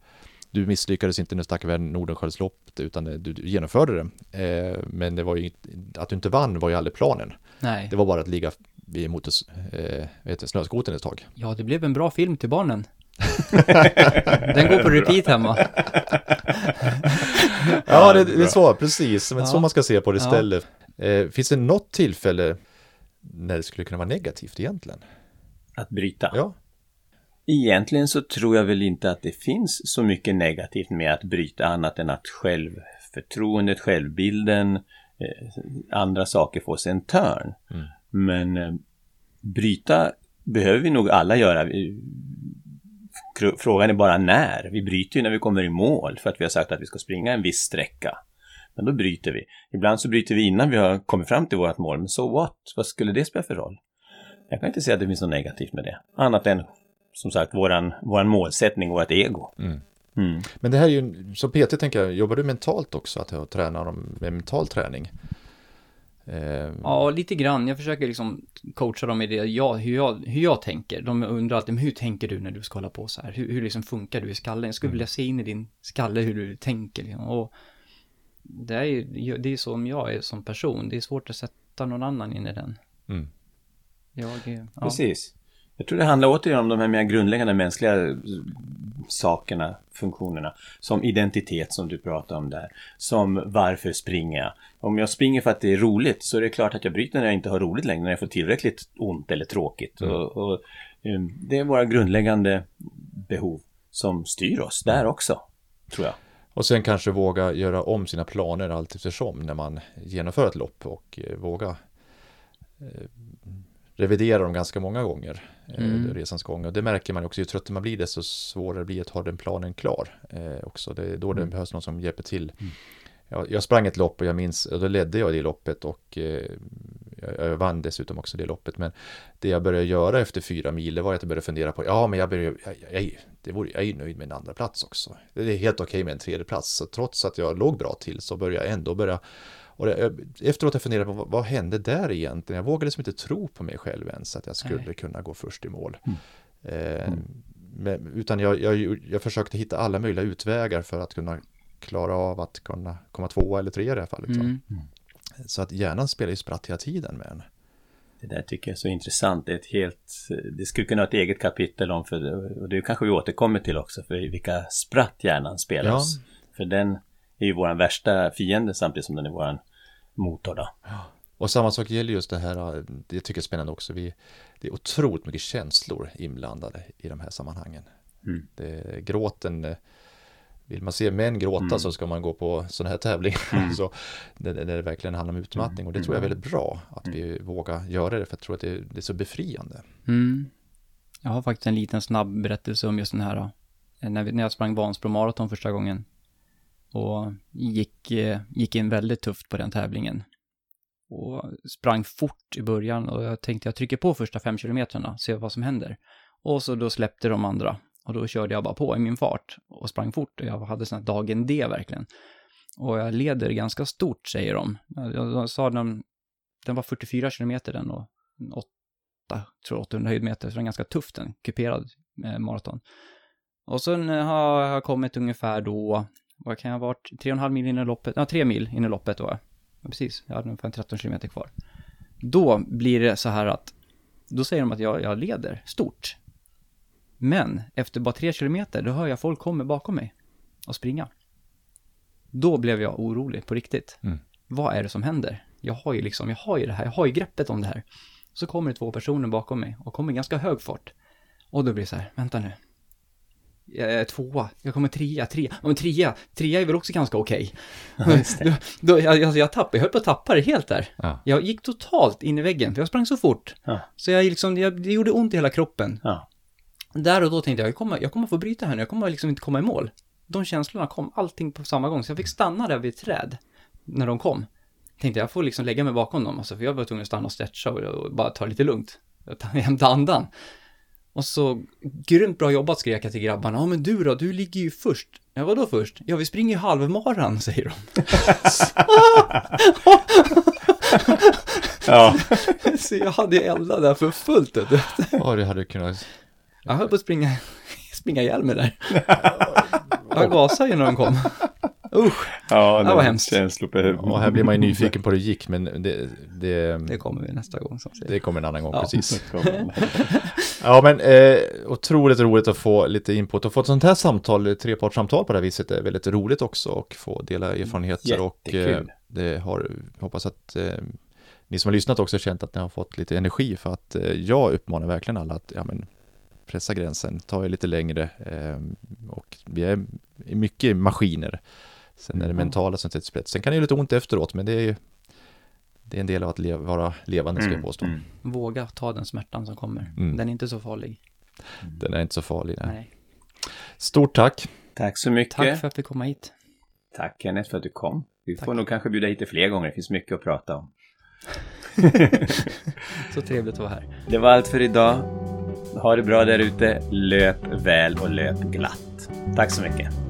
Du misslyckades inte när du stack iväg Nordenskiöldsloppet utan du, du genomförde det. Eh, men det var ju, inte- att du inte vann var ju aldrig planen. Nej. Det var bara att ligga vid motors, eh, snöskotern ett tag. Ja, det blev en bra film till barnen. Den går på repeat hemma. Ja, det, det är så, precis. Men Ja. så man ska se på det Ja. istället. Eh, finns det något tillfälle när det skulle kunna vara negativt egentligen? Att bryta. Ja, Egentligen så tror jag väl inte att det finns så mycket negativt med att bryta annat än att självförtroendet, självbilden, eh, andra saker får sig en törn. Mm. Men eh, bryta behöver vi nog alla göra. Frågan är bara när. Vi bryter ju när vi kommer i mål för att vi har sagt att vi ska springa en viss sträcka. Men då bryter vi. Ibland så bryter vi innan vi har kommit fram till vårt mål. Men so what? Vad skulle det spela för roll? Jag kan inte säga att det finns något negativt med det. Annat än som sagt våran, våran målsättning, vårt ego. Mm. Mm. men det här är ju, som PT tänker jag, jobbar du mentalt också? Att jag tränar dem med mental träning? Eh, Ja, lite grann. Jag försöker liksom coacha dem i det, jag, hur, jag, hur jag tänker. De undrar alltid, men hur tänker du när du ska hålla på så här? Hur, hur liksom funkar du i skallen? Jag skulle vilja se in i din skalle hur du tänker. Liksom. Och det är ju det är som jag är som person. Det är svårt att sätta någon annan in i den. Mm. Jag, ja. Precis. Jag tror det handlar återigen om de här mer grundläggande mänskliga eh, sakerna, funktionerna. Som identitet som du pratade om där. Som varför springer jag? Om jag springer för att det är roligt så är det klart att jag bryter när jag inte har roligt längre, när jag får tillräckligt ont eller tråkigt. Mm. Och, och, eh, det är våra grundläggande behov som styr oss där också, tror jag. Och sen kanske våga göra om sina planer allt eftersom när man genomför ett lopp och eh, våga revidera dem ganska många gånger eh, Mm. resans gång. Och det märker man också, ju tröttare man blir desto svårare blir det att ha den planen klar eh, också. Det är då det Mm. behövs någon som hjälper till. Mm. Jag, jag sprang ett lopp och jag minns, och då ledde jag det loppet och eh, jag, jag vann dessutom också det loppet. Men det jag började göra efter fyra mil, det var att jag började fundera på, ja men jag började, jag, jag, det vore, jag är nöjd med en andra plats också. Det är helt okej med en tredje plats. Så trots att jag låg bra till så började jag ändå börja och det, jag, efteråt har jag funderat på vad, vad hände där egentligen? Jag vågade liksom inte tro på mig själv ens att jag skulle Nej. kunna gå först i mål. Mm. Eh, Mm. men, utan jag, jag, jag försökte hitta alla möjliga utvägar för att kunna klara av att kunna komma tvåa eller trea i det här fallet. va? Mm. Så att hjärnan spelar ju spratt hela tiden med en. Det där tycker jag är så intressant. Det, är ett helt, det skulle kunna ha ett eget kapitel om, för, och det kanske vi återkommer till också, för vilka spratt hjärnan spelar Ja. oss. För den är ju vår värsta fiende samtidigt som den är vår motor då. Och samma sak gäller just det här, det tycker jag är spännande också, vi, det är otroligt mycket känslor inblandade i de här sammanhangen. Mm. Det, gråten, eh, vill man se män gråta Mm. så ska man gå på sådana här tävlingar. Mm. så, där, där det verkligen handlar om utmattning och det tror jag är väldigt bra att vi vågar göra det för jag tror att det, det är så befriande. Mm. Jag har faktiskt en liten snabb berättelse om just den här, eh, när, vi, när jag sprang Vansbro maraton första gången. Och gick, eh, gick in väldigt tufft på den tävlingen. Och sprang fort i början och jag tänkte jag trycker på första fem kilometrarna, ser vad som händer. Och så då släppte de andra. Och då körde jag bara på i min fart och sprang fort och jag hade sån här dagen D verkligen. Och jag leder ganska stort säger de. Jag, sa den, den var 44 kilometer den och 8, tror 800 höjdmeter, så den är ganska tuff den, kuperad eh, maraton. Och sen har jag kommit ungefär då, vad kan jag ha varit, 3,5 mil in i loppet, ja 3 mil in i loppet då. Ja, precis, jag hade ungefär 13 kilometer kvar. Då blir det så här att, då säger de att jag, jag leder stort. Men efter bara 3 kilometer, då hör jag folk kommer bakom mig och springa. Då blev jag orolig på riktigt. Mm. Vad är det som händer? Jag har ju liksom, jag har ju det här, jag har ju greppet om det här. Så kommer det två personer bakom mig och kommer i ganska hög fart. Och då blir det så här, vänta nu. Jag är tvåa, jag kommer trea, trea, ja men trea, trea är väl också ganska okej. då, då, jag, jag, jag tappade, jag höll på att tappa det helt där. Ja. Jag gick totalt in i väggen, för jag sprang så fort. Ja. Så jag liksom, jag, det gjorde ont i hela kroppen. Ja. Där och då tänkte jag, jag kommer, jag kommer få bryta här nu, jag kommer liksom inte komma i mål. De känslorna kom, allting på samma gång, så jag fick stanna där vid ett träd när de kom. Tänkte jag får liksom lägga mig bakom dem, alltså, för jag var tvungen att stanna och stretcha och, och bara ta lite lugnt. Jag Hämta andan. Och så, grymt bra jobbat skrek jag till grabbarna. Ja men du då, du ligger ju först. Ja vadå först? Ja vi springer ju halvmaran, säger de. Ja. så jag hade ju eldat där för fullt. Ja, det hade kunnat... Jag höll på att springa, springa ihjäl mig där. Jag gasade ju när de kom. Usch, Ja, Det var hemskt. Känslor Och här blir man ju nyfiken på hur det gick men det, det, det kommer vi nästa gång. Som det kommer en annan gång Ja. precis. Ja men eh, otroligt roligt att få lite input och få ett sånt här samtal, trepartssamtal på det här viset är väldigt roligt också och få dela erfarenheter och eh, Jättekul. det har, hoppas att eh, ni som har lyssnat också har känt att ni har fått lite energi för att eh, jag uppmanar verkligen alla att ja, men, pressa gränsen, ta er lite längre eh, och vi är mycket maskiner. Sen är det mentala som sätter spets. Sen kan det göra lite ont efteråt men det är ju det är en del av att leva, vara levande ska jag påstå. Mm. Våga ta den smärtan som kommer. Mm. Den är inte så farlig. Den är inte så farlig. Nej. Nej. Stort tack! Tack så mycket. Tack för att vi kom hit. Tack Kenneth för att du kom. Vi får Tack. nog kanske bjuda hit dig fler gånger. Det finns mycket att prata om. Så trevligt att vara här. Det var allt för idag. Ha det bra där ute. Löp väl och löp glatt. Tack så mycket.